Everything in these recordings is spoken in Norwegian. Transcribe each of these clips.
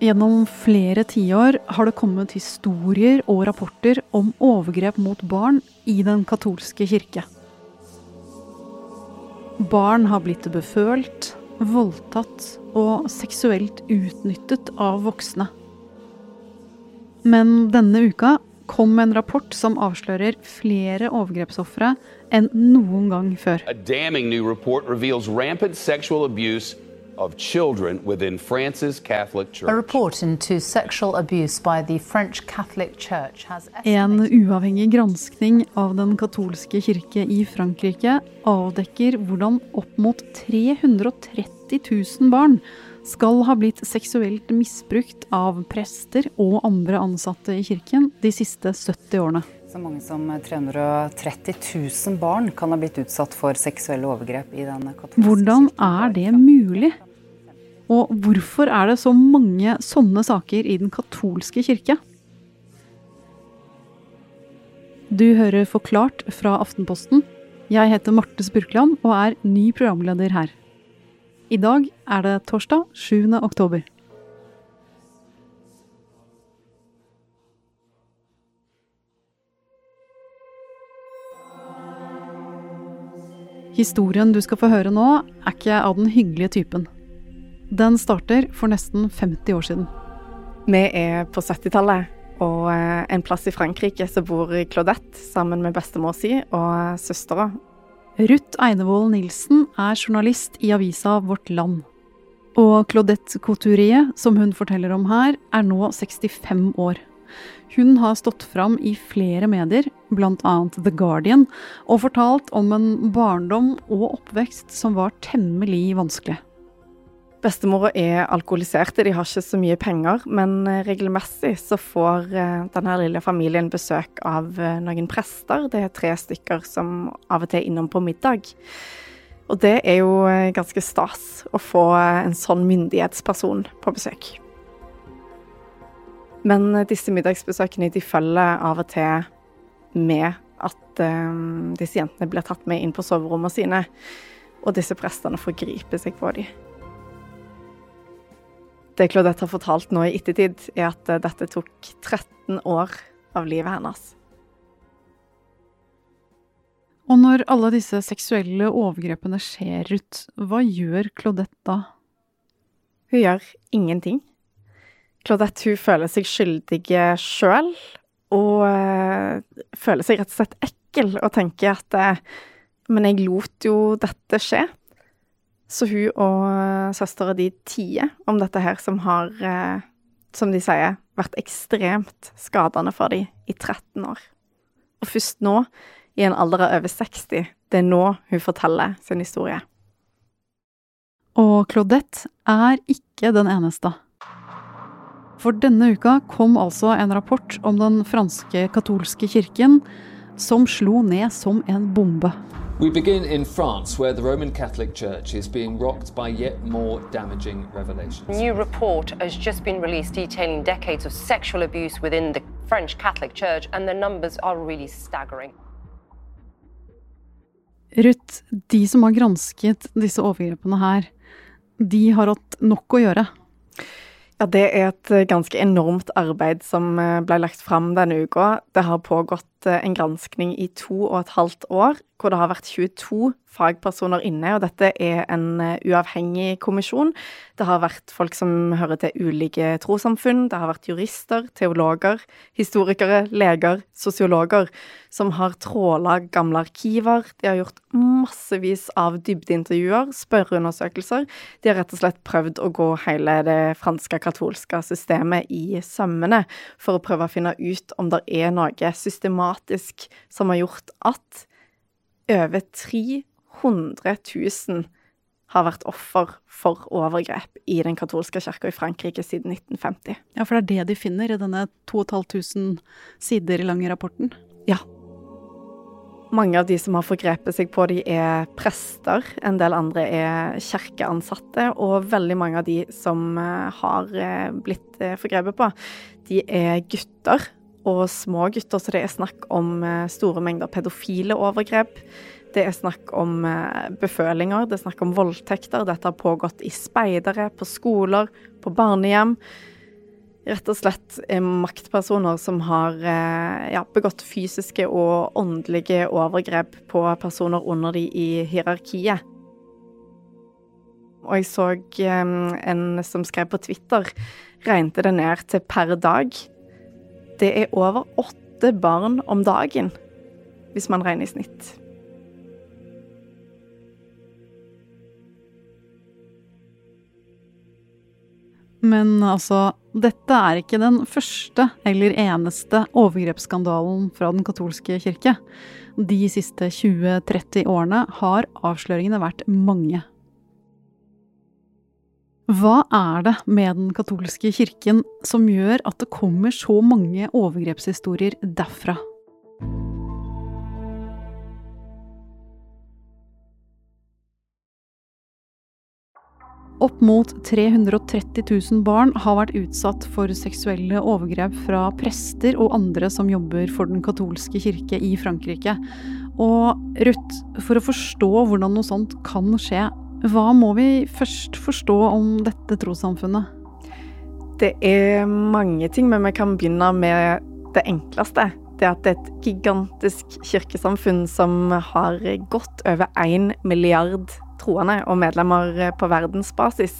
Gjennom flere tiår har det kommet historier og rapporter om overgrep mot barn i den katolske kirke. Barn har blitt befølt, voldtatt og seksuelt utnyttet av voksne. Men denne uka kom en rapport som avslører flere overgrepsofre enn noen gang før. A of children within France's Catholic Church. A report into sexual abuse by the French Catholic Church has En uavhengig granskning av den katolske kirke i Frankrike avdekker hvordan opp mot 330 000 barn skal ha blitt seksuelt misbrukt av prester og andre ansatte i kirken de siste 70 årene. Så mange som 330 000 barn kan ha blitt utsatt for seksuelle overgrep i den katolske Hvordan er det mulig? Og hvorfor er det så mange sånne saker i den katolske kirke? Du hører Forklart fra Aftenposten. Jeg heter Marte Spurkland og er ny programleder her. I dag er det torsdag 7. oktober. Historien du skal få høre nå, er ikke av den hyggelige typen. Den starter for nesten 50 år siden. Vi er på 70-tallet, og eh, en plass i Frankrike så bor Claudette sammen med bestemor si og søstera. Ruth Einevold Nilsen er journalist i avisa Vårt Land. Og Claudette Couturier, som hun forteller om her, er nå 65 år. Hun har stått fram i flere medier, bl.a. The Guardian, og fortalt om en barndom og oppvekst som var temmelig vanskelig. Bestemora er alkoholiserte, de har ikke så mye penger, men eh, regelmessig så får eh, denne lille familien besøk av eh, noen prester. Det er tre stykker som av og til er innom på middag. Og det er jo ganske stas å få en sånn myndighetsperson på besøk. Men disse middagsbesøkene de følger av og til med at disse jentene blir tatt med inn på soverommene sine, og disse prestene forgriper seg på dem. Det Claudette har fortalt nå i ettertid, er at eh, dette tok 13 år av livet hennes. Og når alle disse seksuelle overgrepene skjer, Ruth, hva gjør Claudette da? Hun gjør ingenting. Claudette hun føler seg skyldig sjøl, og eh, føler seg rett og slett ekkel og tenker at eh, Men jeg lot jo dette skje. Så hun og eh, søstera de tier om dette her, som har, eh, som de sier, vært ekstremt skadende for dem i 13 år. Og først nå, i en alder av over 60, det er nå hun forteller sin historie. Og Claudette er ikke den eneste. For denne uka kom altså en rapport om den franske katolske kirken som slo ned som en bombe. We begin in France, where the Roman Catholic Church is being rocked by yet more damaging revelations. A new report has just been released detailing decades of sexual abuse within the French Catholic Church, and the numbers are really staggering. Ruth, de som har gransket disse overgrepene her, de har hatt nok å gjøre. Ja, det er et ganske enormt arbeid som eh, ble lagt fram denne uka. Det har pågått eh, en granskning i to og et halvt år, hvor det har vært 22 fagpersoner inne, og dette er en uavhengig kommisjon. Det har vært folk som hører til ulike trossamfunn, det har vært jurister, teologer, historikere, leger, sosiologer, som har tråla gamle arkiver. De har gjort massevis av dybdeintervjuer, spørreundersøkelser. De har rett og slett prøvd å gå hele det franske katolske systemet i sømmene for å prøve å finne ut om det er noe systematisk som har gjort at over 300 000 har vært offer for overgrep i den katolske kirka i Frankrike siden 1950. Ja, for det er det de finner i denne 2500 sider lange rapporten. Ja. Mange av de som har forgrepet seg på de er prester, en del andre er kirkeansatte, og veldig mange av de som eh, har eh, blitt eh, forgrepet på, de er gutter, og små gutter, så det er snakk om store mengder pedofile overgrep. Det er snakk om befølinger, det er snakk om voldtekter. Dette har pågått i speidere, på skoler, på barnehjem. rett og slett maktpersoner som har eh, ja, begått fysiske og åndelige overgrep på personer under de i hierarkiet. Og jeg så en som skrev på Twitter, regnet det ned til per dag. Det er over åtte barn om dagen, hvis man regner i snitt. Men altså, dette er ikke den første eller eneste overgrepsskandalen fra den katolske kirke. De siste 20-30 årene har avsløringene vært mange. Hva er det med den katolske kirken som gjør at det kommer så mange overgrepshistorier derfra? Opp mot 330 000 barn har vært utsatt for seksuelle overgrep fra prester og andre som jobber for den katolske kirke i Frankrike. Og Ruth, for å forstå hvordan noe sånt kan skje, hva må vi først forstå om dette trossamfunnet? Det er mange ting, men vi kan begynne med det enkleste. Det at det er et gigantisk kirkesamfunn som har godt over én milliard troende og medlemmer på verdensbasis.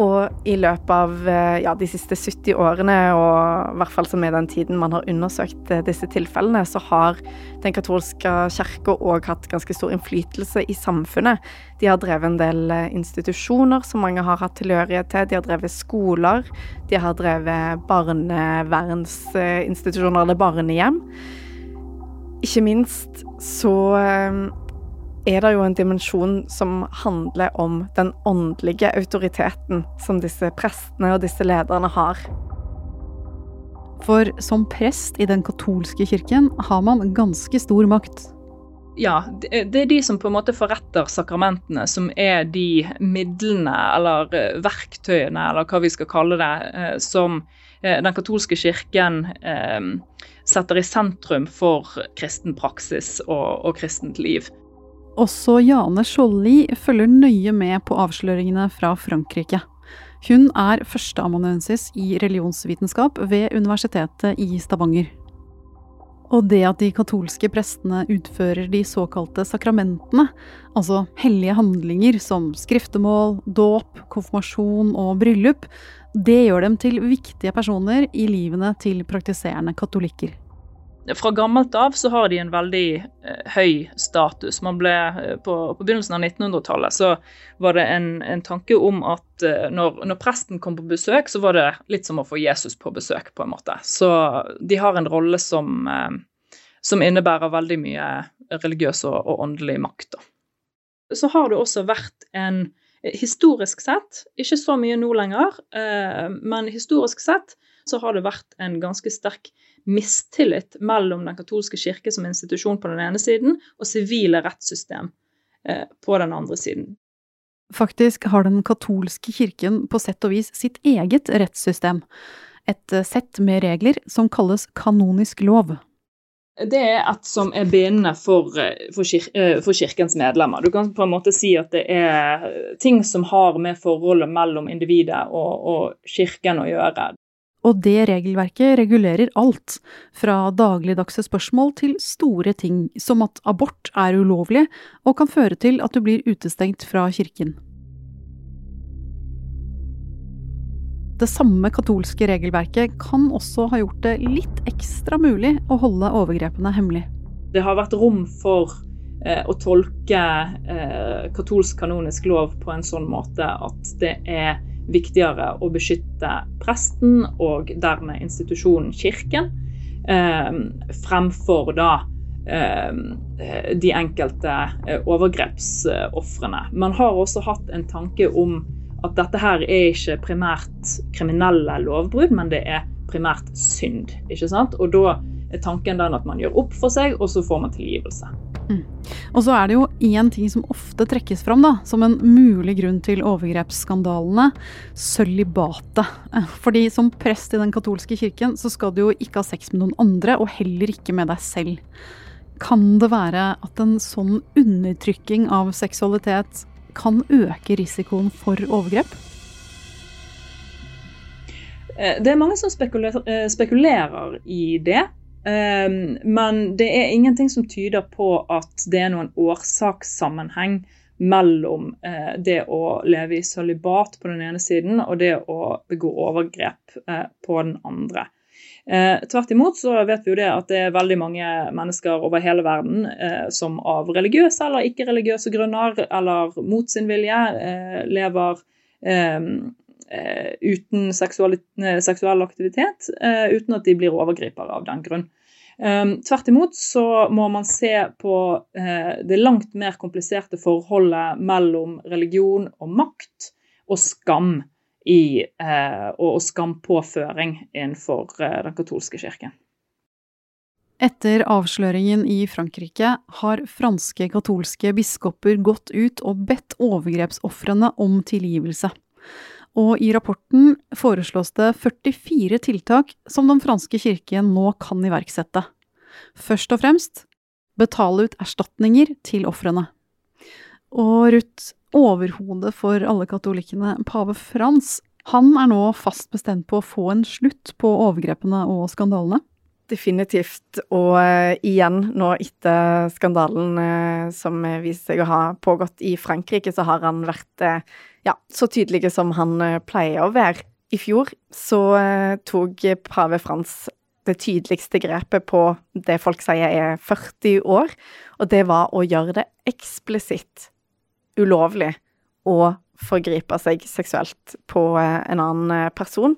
Og i løpet av eh, ja, de siste 70 årene, og i hvert fall som i den tiden man har undersøkt eh, disse tilfellene, så har den katolske kirka òg hatt ganske stor innflytelse i samfunnet. De har drevet en del institusjoner som mange har hatt tilhørighet til. De har drevet skoler. De har drevet barnevernsinstitusjoner eller barnehjem. Ikke minst så er det jo en dimensjon som handler om den åndelige autoriteten som disse prestene og disse lederne har. For som prest i den katolske kirken har man ganske stor makt. Ja, det er de som på en måte forretter sakramentene, som er de midlene eller eh, verktøyene, eller hva vi skal kalle det, eh, som eh, den katolske kirken setter i sentrum for kristen praksis og, og kristent liv. Også Jane Skjolli følger nøye med på avsløringene fra Frankrike. Hun er førsteamanuensis i religionsvitenskap ved Universitetet i Stavanger. Og det at de katolske prestene utfører de såkalte sakramentene, altså hellige handlinger som skriftemål, dåp, konfirmasjon og bryllup, det gjør dem til viktige personer i livene til praktiserende katolikker fra gammelt av så har de en veldig eh, høy status. Man ble, eh, på, på begynnelsen av 1900-tallet så var det en, en tanke om at eh, når, når, presten kom på besøk, så var det litt som å få Jesus på besøk, på en måte. Så de har en rolle som, eh, som innebærer veldig mye religiøs og, og åndelig makt. Da. Så har det også vært en Historisk sett, ikke så mye nå lenger, eh, men historisk sett så har det vært en ganske sterk mistillit mellom Den katolske kirke som institusjon på den ene siden, og sivile rettssystem eh, på den andre siden. Faktisk har Den katolske kirken på sett og vis sitt eget rettssystem. Et eh, sett med regler som kalles kanonisk lov. Det er et som er bindende for, eh, for, kir for, kirkens medlemmer. Du kan på en måte si at det er ting som har med forholdet mellom individet og, og kirken å gjøre. Og det regelverket regulerer alt, fra dagligdagse spørsmål til store ting, som at abort er ulovlig og kan føre til at du blir utestengt fra kirken. Det samme katolske regelverket kan også ha gjort det litt ekstra mulig å holde overgrepene hemmelig. Det har vært rom for eh, å tolke eh, katolsk kanonisk lov på en sånn måte at det er viktigere å beskytte presten og dermed institusjonen kirken, eh, fremfor da eh, de enkelte eh, overgrepsofrene. Man har også hatt en tanke om at dette her er ikke primært kriminelle lovbrudd, men det er primært synd. ikke sant? Og da er tanken den at man gjør opp for seg, og så får man tilgivelse. Mm. Og så er det jo én ting som ofte trekkes fram da, som en mulig grunn til overgrepsskandalene. Sølibatet. Fordi som prest i den katolske kirken så skal du jo ikke ha sex med noen andre, og heller ikke med deg selv. Kan det være at en sånn undertrykking av seksualitet kan øke risikoen for overgrep? Det er mange som spekulerer, spekulerer i det. Men det er ingenting som tyder på at det er noen årsakssammenheng mellom det å leve i sølibat på den ene siden og det å begå overgrep på den andre. Eh, tvert imot så vet vi jo det at det er veldig mange mennesker over hele verden eh, som av religiøse eller ikke-religiøse grunner eller mot sin vilje eh, lever eh, eh, uten seksuell, seksuell aktivitet, eh, uten at de blir overgripere av den grunn. Tvert imot så må man se på det langt mer kompliserte forholdet mellom religion og makt og skam i, eh, og skampåføring innenfor eh, den katolske kirken. Etter avsløringen i Frankrike har franske katolske biskoper gått ut og bedt overgrepsofrene om tilgivelse. Og i rapporten foreslås det 44 tiltak som den franske kirken nå kan iverksette. Først og fremst betale ut erstatninger til ofrene. Og Ruth, overhodet for alle katolikkene, pave Frans, han er nå fast bestemt på å få en slutt på overgrepene og skandalene. Definitivt. Og uh, igjen, nå etter skandalen uh, som viser seg å ha pågått i Frankrike, så har han vært uh, ja, så tydelig som han pleier å være. I fjor så tok pave Frans det tydeligste grepet på det folk sier er 40 år, og det var å gjøre det eksplisitt ulovlig å forgripe seg seksuelt på eh, en annen eh, person.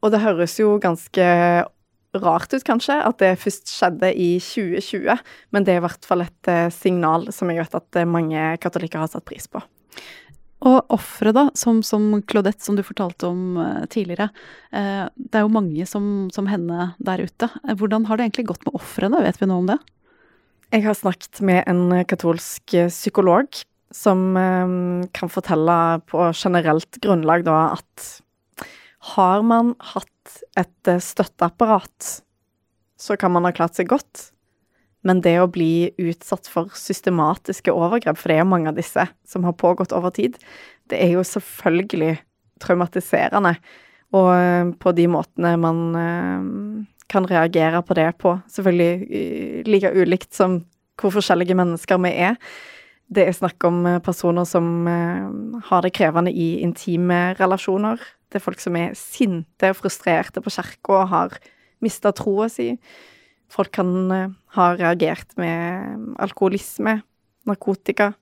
Og det høres jo ganske rart ut, kanskje, at det først skjedde i 2020, men det er i hvert fall et eh, signal som jeg vet at mange katolikker har satt pris på. Og offeret, da, som, som, Claudette, som du fortalte om tidligere. Det er jo mange som, som, henne der ute. Hvordan har det egentlig gått med ofrene, vet vi noe om det? Jeg har snakket med en katolsk psykolog som ehm, kan fortelle på generelt grunnlag da at har man hatt et eh, støtteapparat, så kan man ha klart seg godt. Men det å bli utsatt for systematiske overgrep, for det er jo mange av disse som har pågått over tid, det er jo selvfølgelig traumatiserende. Og eh, på de måtene man ehm, kan reagere på det på, selvfølgelig like ulikt som hvor forskjellige mennesker vi er. Det er snakk om eh, personer som eh, har det krevende i intime relasjoner. Det er folk som er sinte og frustrerte på kirka og har mista troa si. Folk kan eh, ha reagert med alkoholisme, narkotika.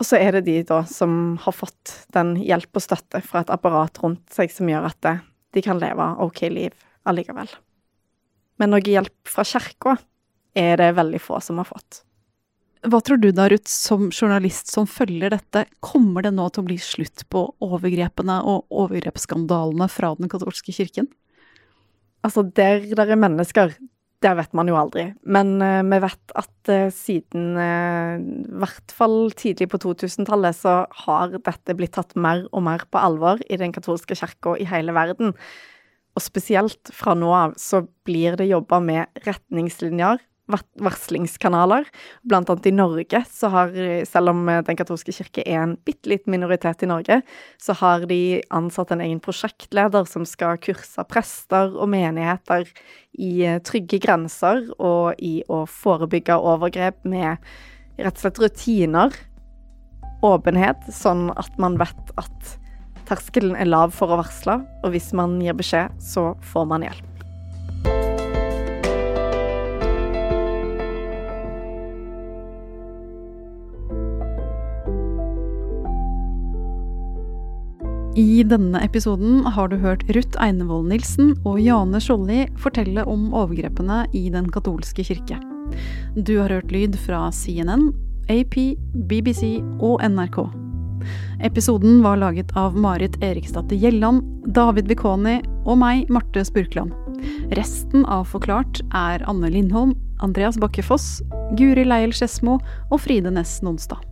Og så er det de da som har fått den hjelp og støtte fra et apparat rundt seg som gjør at de kan leve OK liv allikevel. Men noe hjelp fra kirka er det veldig få som har fått. Hva tror du da, Ruth, som journalist som følger dette, kommer det nå til å bli slutt på overgrepene og overgrepsskandalene fra den katolske kirken? Altså, der det er mennesker, det vet man jo aldri. Men uh, vi vet at uh, siden uh, i hvert fall tidlig på 2000-tallet så har dette blitt tatt mer og mer på alvor i den katolske kirka i hele verden. Og spesielt fra nå av så blir det jobba med retningslinjer varslingskanaler. Blant annet i Norge, så har, selv om Den katolske kirke er en bitte liten minoritet i Norge, så har de ansatt en egen prosjektleder som skal kurse prester og menigheter i eh, trygge grenser og i å forebygge overgrep med rett og slett rutiner. Åpenhet, sånn at man vet at terskelen er lav for å varsle, og hvis man gir beskjed, så får man hjelp. I denne episoden har du hørt Ruth Einevold Nilsen og Jane Skjolli fortelle om overgrepene i Den katolske kirke. Du har hørt lyd fra CNN, AP, BBC og NRK. Episoden var laget av Marit Eriksdatter Gjelland, David Vikoni og meg, Marte Spurkland. Resten av Forklart er Anne Lindholm, Andreas Bakke Foss, Guri Leiel Skedsmo og Fride Næss Nonstad.